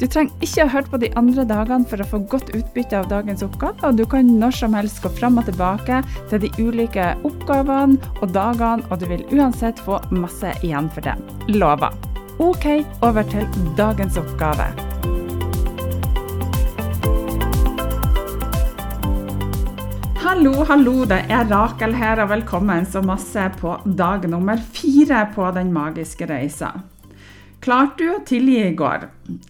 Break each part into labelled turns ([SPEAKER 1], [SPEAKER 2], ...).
[SPEAKER 1] Du trenger ikke å høre på de andre dagene for å få godt utbytte av dagens oppgave, og du kan når som helst gå fram og tilbake til de ulike oppgavene og dagene, og du vil uansett få masse igjen for det. Lover. OK, over til dagens oppgave. Hallo, hallo, det er Rakel her, og velkommen så masse på dag nummer fire på Den magiske reisa. Klarte du å tilgi i går?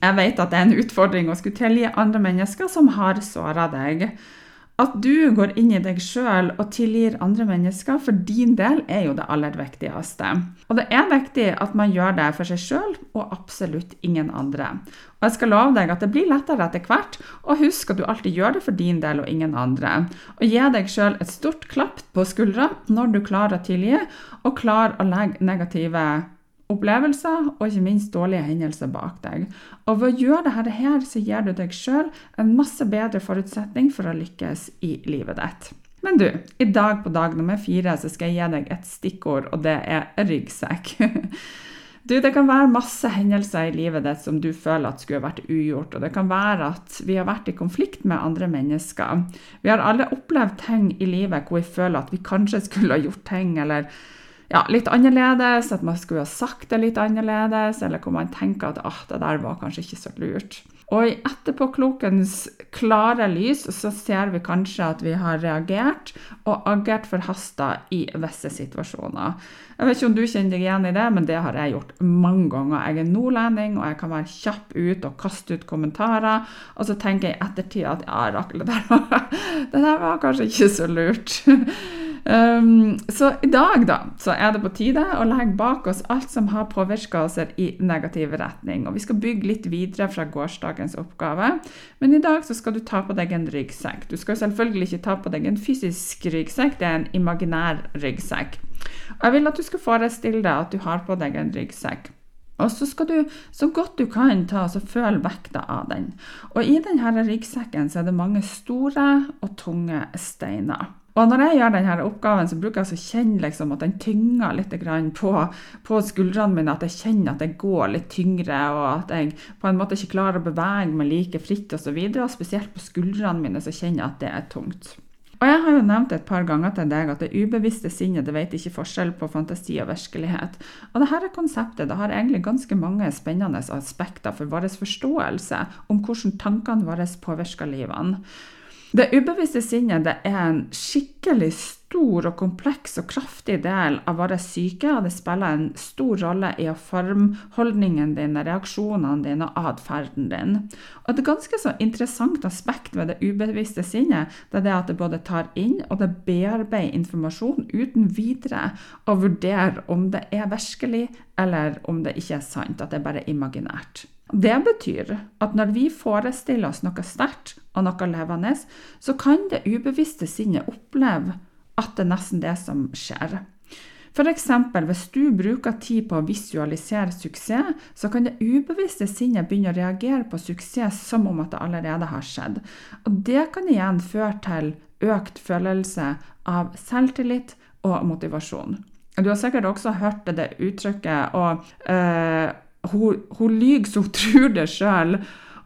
[SPEAKER 1] Jeg vet at det er en utfordring å skulle tilgi andre mennesker som har såra deg. At du går inn i deg sjøl og tilgir andre mennesker for din del, er jo det aller viktigste. Og det er viktig at man gjør det for seg sjøl og absolutt ingen andre. Og jeg skal love deg at det blir lettere etter hvert, og husk at du alltid gjør det for din del og ingen andre. Og gi deg sjøl et stort klapp på skuldra når du klarer å tilgi, og klarer å legge negative opplevelser og ikke minst dårlige hendelser bak deg. Og ved å gjøre dette her, så gir du deg sjøl en masse bedre forutsetning for å lykkes i livet ditt. Men du, i dag på dag nummer fire så skal jeg gi deg et stikkord, og det er ryggsekk. Du, Det kan være masse hendelser i livet ditt som du føler at skulle vært ugjort. Og det kan være at vi har vært i konflikt med andre mennesker. Vi har alle opplevd ting i livet hvor vi føler at vi kanskje skulle ha gjort ting, eller ja, litt annerledes, at man skulle ha sagt det litt annerledes, eller hvor man tenker at ah, det der var kanskje ikke så lurt. Og i etterpåklokens klare lys så ser vi kanskje at vi har reagert og agert forhasta i visse situasjoner. Jeg vet ikke om du kjenner deg igjen i det, men det har jeg gjort mange ganger. Jeg er nordlending, og jeg kan være kjapp ut og kaste ut kommentarer. Og så tenker jeg i ettertid at ja, Rakel, det det der var kanskje ikke så lurt. Um, så i dag da, så er det på tide å legge bak oss alt som har påvirka oss i negativ retning. Og vi skal bygge litt videre fra gårsdagens oppgave. Men i dag så skal du ta på deg en ryggsekk. Du skal selvfølgelig ikke ta på deg en fysisk ryggsekk, det er en imaginær ryggsekk. Og jeg vil at du skal forestille deg at du har på deg en ryggsekk. Og så skal du så godt du kan ta og føle vekta av den. Og i denne ryggsekken så er det mange store og tunge steiner. Og når jeg gjør denne oppgaven, så bruker jeg å kjenne liksom at den tynger litt på, på, skuldrene mine. At jeg kjenner at jeg går litt tyngre, og at jeg på en måte ikke klarer å bevege meg like fritt osv. Og, og spesielt på skuldrene mine så kjenner jeg at det er tungt. Og jeg har jo nevnt et par ganger til deg at det ubevisste sinnet det vet ikke forskjell på fantasi og virkelighet. Og dette konseptet det har egentlig ganske mange spennende aspekter for vår forståelse om hvordan tankene våre påvirker livene. Det ubevisste sinnet det er en skikkelig og kompleks og kraftig del av vår syke, og det spiller en stor rolle i å forme holdningen din, reaksjonene dine og atferden din. Og Et ganske så interessant aspekt ved det ubevisste sinnet det er det at det både tar inn og det bearbeider informasjon uten videre å vurdere om det er virkelig eller om det ikke er sant, at det er bare imaginært. Det betyr at når vi forestiller oss noe sterkt og noe levende, så kan det ubevisste sinnet oppleve at det er nesten det som skjer. F.eks. hvis du bruker tid på å visualisere suksess, så kan det ubevisste sinnet begynne å reagere på suksess som om at det allerede har skjedd. Og det kan igjen føre til økt følelse av selvtillit og motivasjon. Du har sikkert også hørt det uttrykket og øh, hun, hun lyver så hun tror det sjøl.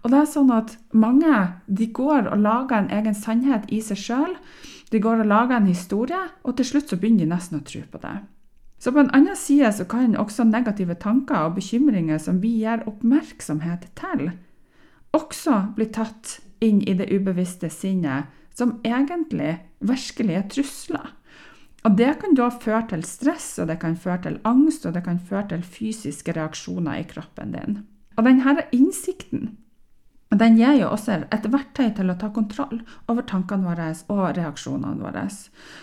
[SPEAKER 1] Og det er sånn at mange de går og lager en egen sannhet i seg sjøl. De går og lager en historie, og til slutt så begynner de nesten å tro på det. Så på en annen side så kan også negative tanker og bekymringer som vi gir oppmerksomhet til, også bli tatt inn i det ubevisste sinnet som egentlig virkelig er trusler. Og Det kan da føre til stress, og det kan føre til angst, og det kan føre til fysiske reaksjoner i kroppen din. Og denne innsikten den gir jo også et verktøy til å ta kontroll over tankene våre og reaksjonene våre.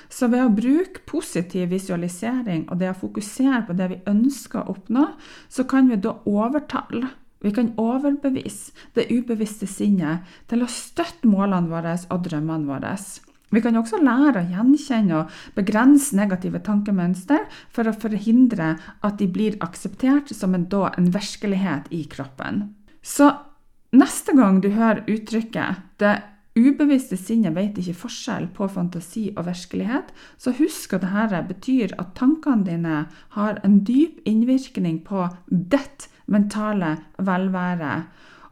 [SPEAKER 1] Så ved å bruke positiv visualisering og det å fokusere på det vi ønsker å oppnå, så kan vi da overtale vi kan overbevise det ubevisste sinnet til å støtte målene våre og drømmene våre. Vi kan også lære å gjenkjenne og begrense negative tankemønster for å forhindre at de blir akseptert som en, da, en virkelighet i kroppen. Så Neste gang du hører uttrykket 'det ubevisste sinnet vet ikke forskjell på fantasi og virkelighet', så husk at dette betyr at tankene dine har en dyp innvirkning på ditt mentale velvære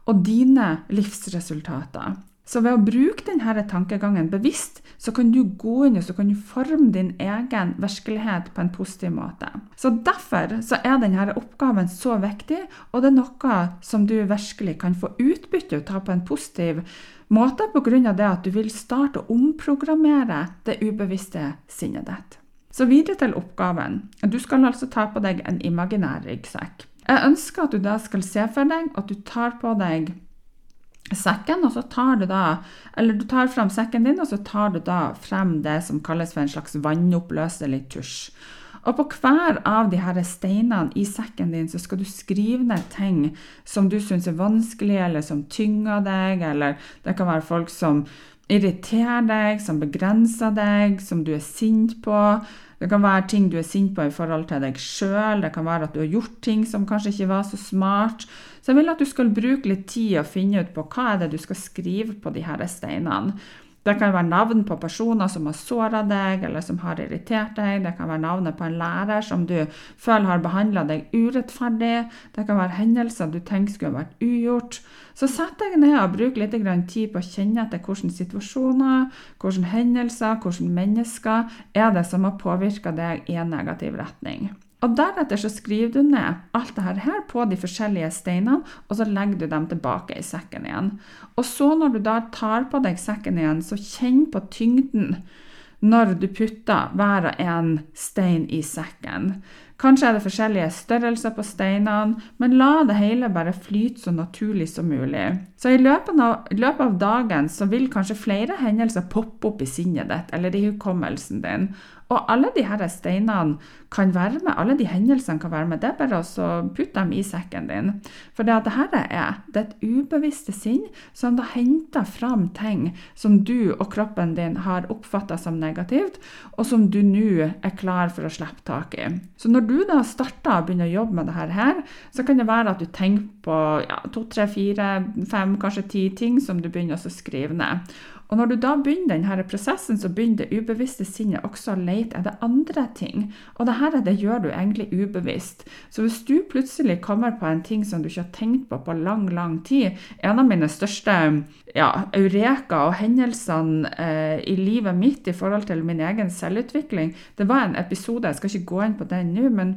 [SPEAKER 1] og dine livsresultater. Så ved å bruke denne tankegangen bevisst, så kan du gå inn og så kan du forme din egen virkelighet på en positiv måte. Så Derfor så er denne oppgaven så viktig, og det er noe som du virkelig kan få utbytte ut av på en positiv måte pga. det at du vil starte å omprogrammere det ubevisste sinnet ditt. Så videre til oppgaven. Du skal altså ta på deg en imaginær ryggsekk. Jeg ønsker at du da skal se for deg at du tar på deg sekken, og så tar du da Eller du tar frem sekken din, og så tar du da frem det som kalles for en slags vannoppløselig tusj. Og på hver av de her steinene i sekken din så skal du skrive ned ting som du syns er vanskelig, eller som tynger deg, eller det kan være folk som irriterer deg, som begrenser deg, som du er sint på. Det kan være ting du er sint på i forhold til deg sjøl, det kan være at du har gjort ting som kanskje ikke var så smart. Så jeg vil at du skal bruke litt tid og finne ut på hva er det du skal skrive på de her steinene. Det kan være navn på personer som har såra deg, eller som har irritert deg. Det kan være navnet på en lærer som du føler har behandla deg urettferdig. Det kan være hendelser du tenker skulle vært ugjort. Så sett deg ned og bruk litt tid på å kjenne etter hvilke situasjoner, hvilke hendelser, hvilke mennesker er det som har påvirka deg i en negativ retning. Og Deretter så skriver du ned alt dette her på de forskjellige steinene, og så legger du dem tilbake i sekken igjen. Og så når du da tar på deg sekken igjen, så kjenn på tyngden når du putter hver og en stein i sekken. Kanskje er det forskjellige størrelser på steinene, men la det hele bare flyte så naturlig som mulig. Så i løpet av, løpet av dagen så vil kanskje flere hendelser poppe opp i sinnet ditt eller i hukommelsen din. Og alle de her steinene kan være med, alle de hendelsene kan være med. Det er bare å putte dem i sekken din. For det at dette er det er et ubevisste sinn som da henter fram ting som du og kroppen din har oppfatta som negativt, og som du nå er klar for å slippe tak i. Så når du da starter å begynne å jobbe med dette her, så kan det være at du tenker på ja, to, tre, fire, fem, kanskje ti ting som du begynner å skrive ned. Og når du da begynner denne prosessen, så begynner det ubevisste sinnet også å lete etter andre ting. Og dette det gjør du egentlig ubevisst. Så hvis du plutselig kommer på en ting som du ikke har tenkt på på lang, lang tid En av mine største ja, eureka og hendelsene eh, i livet mitt i forhold til min egen selvutvikling, det var en episode, jeg skal ikke gå inn på den nå, men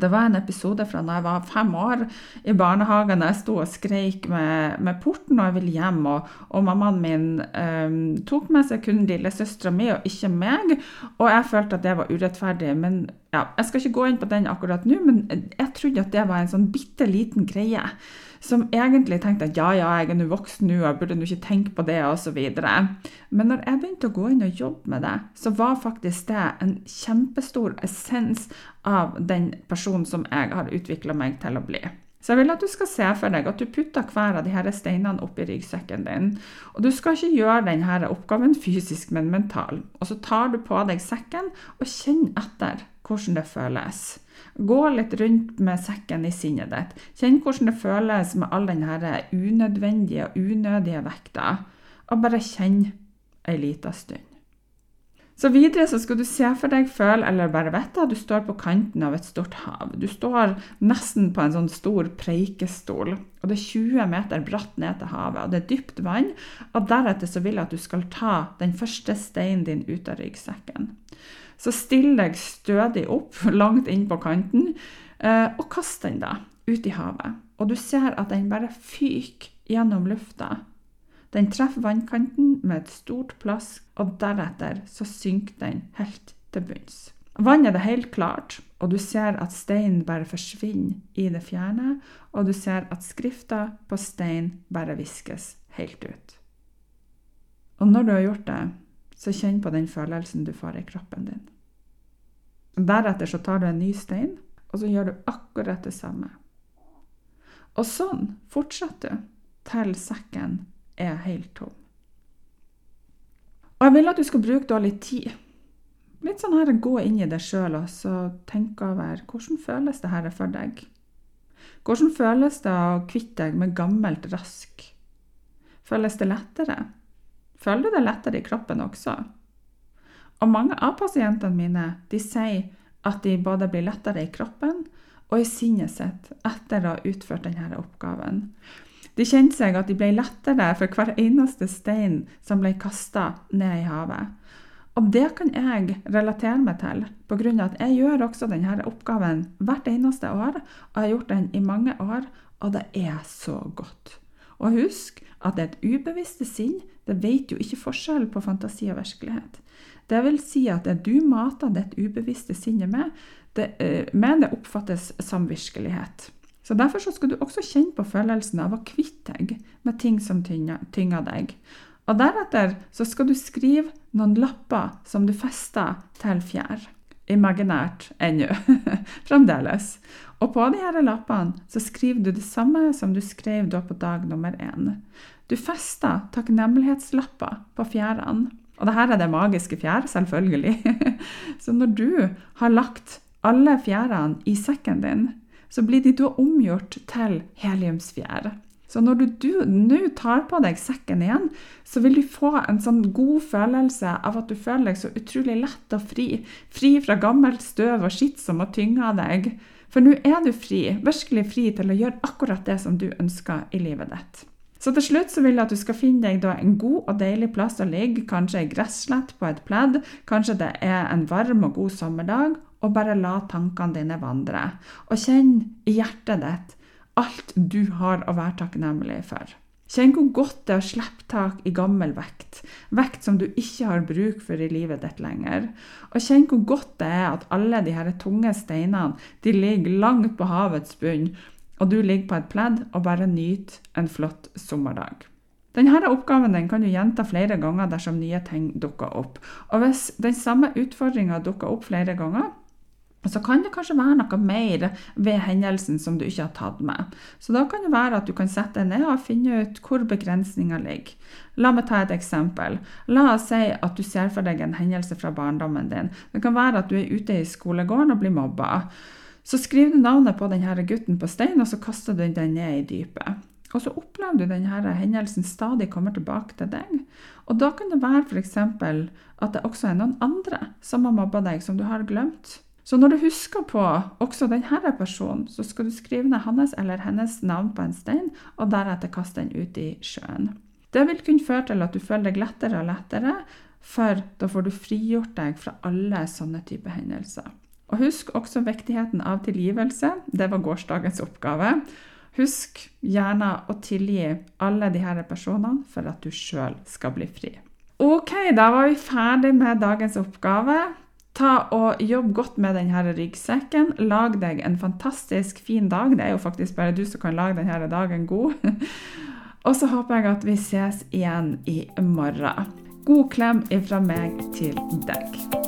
[SPEAKER 1] det var en episode fra da jeg var fem år i barnehagen. Jeg sto og skreik med, med porten og jeg ville hjem. Og, og mammaen min um, tok med seg kun lillesøstera mi og ikke meg. Og jeg følte at det var urettferdig. Men ja, Jeg skal ikke gå inn på den akkurat nå, men jeg trodde at det var en sånn bitte liten greie som egentlig tenkte at ja, ja, jeg er nå voksen nå, jeg burde nå ikke tenke på det, osv. Men når jeg begynte å gå inn og jobbe med det, så var faktisk det en kjempestor essens av den personen som jeg har utvikla meg til å bli. Så jeg vil at du skal se for deg at du putter hver av de her steinene oppi ryggsekken din. Og du skal ikke gjøre denne oppgaven fysisk, men mental. Og så tar du på deg sekken og kjenner etter hvordan det føles. Gå litt rundt med sekken i sinnet ditt. Kjenn hvordan det føles med all denne unødvendige og unødige vekta. Og bare kjenn ei lita stund. Så videre så skal du se for deg, føle eller bare vite at du står på kanten av et stort hav. Du står nesten på en sånn stor preikestol, og det er 20 meter bratt ned til havet. og Det er dypt vann, og deretter så vil jeg at du skal ta den første steinen din ut av ryggsekken. Så still deg stødig opp langt inn på kanten, eh, og kast den da ut i havet. Og du ser at den bare fyker gjennom lufta. Den treffer vannkanten med et stort plask, og deretter så synker den helt til bunns. Vannet er helt klart, og du ser at steinen bare forsvinner i det fjerne, og du ser at skrifta på stein bare viskes helt ut. Og når du har gjort det, så kjenn på den følelsen du får i kroppen din. Deretter så tar du en ny stein, og så gjør du akkurat det samme. Og sånn fortsetter du til sekken er helt tom. Og jeg vil at du skal bruke da litt tid. Litt sånn her gå inn i deg sjøl og tenke over hvordan føles det her for deg. Hvordan føles det å kvitte deg med gammelt rask? Føles det lettere? Føler du det lettere i kroppen også? Og mange av pasientene mine de sier at de både blir lettere i kroppen og i sinnet sitt etter å ha utført denne oppgaven. De kjente seg at de ble lettere for hver eneste stein som ble kasta ned i havet. Og det kan jeg relatere meg til, pga. at jeg gjør også denne oppgaven hvert eneste år. Og jeg har gjort den i mange år, og det er så godt. Og husk at et ubevisste sinn det vet jo ikke forskjell på fantasi og virkelighet. Det vil si at det du mater ditt ubevisste sinnet med, det, eh, med det oppfattes som virkelighet. Så Derfor så skal du også kjenne på følelsen av å kvitte deg med ting som tynger deg. Og Deretter så skal du skrive noen lapper som du fester til fjær. Imaginært ennå. Fremdeles. Og på de her lappene så skriver du det samme som du skrev da på dag nummer én. Du fester takknemlighetslapper på fjærene. Og det her er det magiske fjær, selvfølgelig. så når du har lagt alle fjærene i sekken din, så blir de da omgjort til heliumsfjære. Så når du nå tar på deg sekken igjen, så vil du få en sånn god følelse av at du føler deg så utrolig lett og fri. Fri fra gammelt støv og skitt som har tynga deg. For nå er du fri, virkelig fri til å gjøre akkurat det som du ønsker i livet ditt. Så til slutt så vil jeg at du skal finne deg en god og deilig plass å ligge, kanskje ei gresslett på et pledd, kanskje det er en varm og god sommerdag, og bare la tankene dine vandre. Og kjenn i hjertet ditt alt du har å være takknemlig for. Kjenn hvor godt det er å slippe tak i gammel vekt, vekt som du ikke har bruk for i livet ditt lenger. Og kjenn hvor godt det er at alle de her tunge steinene de ligger langt på havets bunn, og du ligger på et pledd og bare nyter en flott sommerdag. Denne oppgaven den kan du gjenta flere ganger dersom nye ting dukker opp. Og hvis den samme utfordringa dukker opp flere ganger, så kan det kanskje være noe mer ved hendelsen som du ikke har tatt med. Så da kan det være at du kan sette deg ned og finne ut hvor begrensninga ligger. La meg ta et eksempel. La oss si at du ser for deg en hendelse fra barndommen din. Det kan være at du er ute i skolegården og blir mobba. Så skriver du navnet på denne gutten på stein, og så kaster du den ned i dypet. Og så opplever du denne hendelsen stadig kommer tilbake til deg. Og da kan det være f.eks. at det også er noen andre som har mobba deg, som du har glemt. Så når du husker på også denne personen, så skal du skrive ned hans eller hennes navn på en stein, og deretter kaste den ut i sjøen. Det vil kunne føre til at du føler deg lettere og lettere, for da får du frigjort deg fra alle sånne typer hendelser. Og husk også viktigheten av tilgivelse. Det var gårsdagens oppgave. Husk gjerne å tilgi alle her personene for at du sjøl skal bli fri. Ok, da var vi ferdig med dagens oppgave. Ta og Jobb godt med denne ryggsekken. Lag deg en fantastisk fin dag. Det er jo faktisk bare du som kan lage denne dagen god. og så håper jeg at vi ses igjen i morgen. God klem fra meg til deg.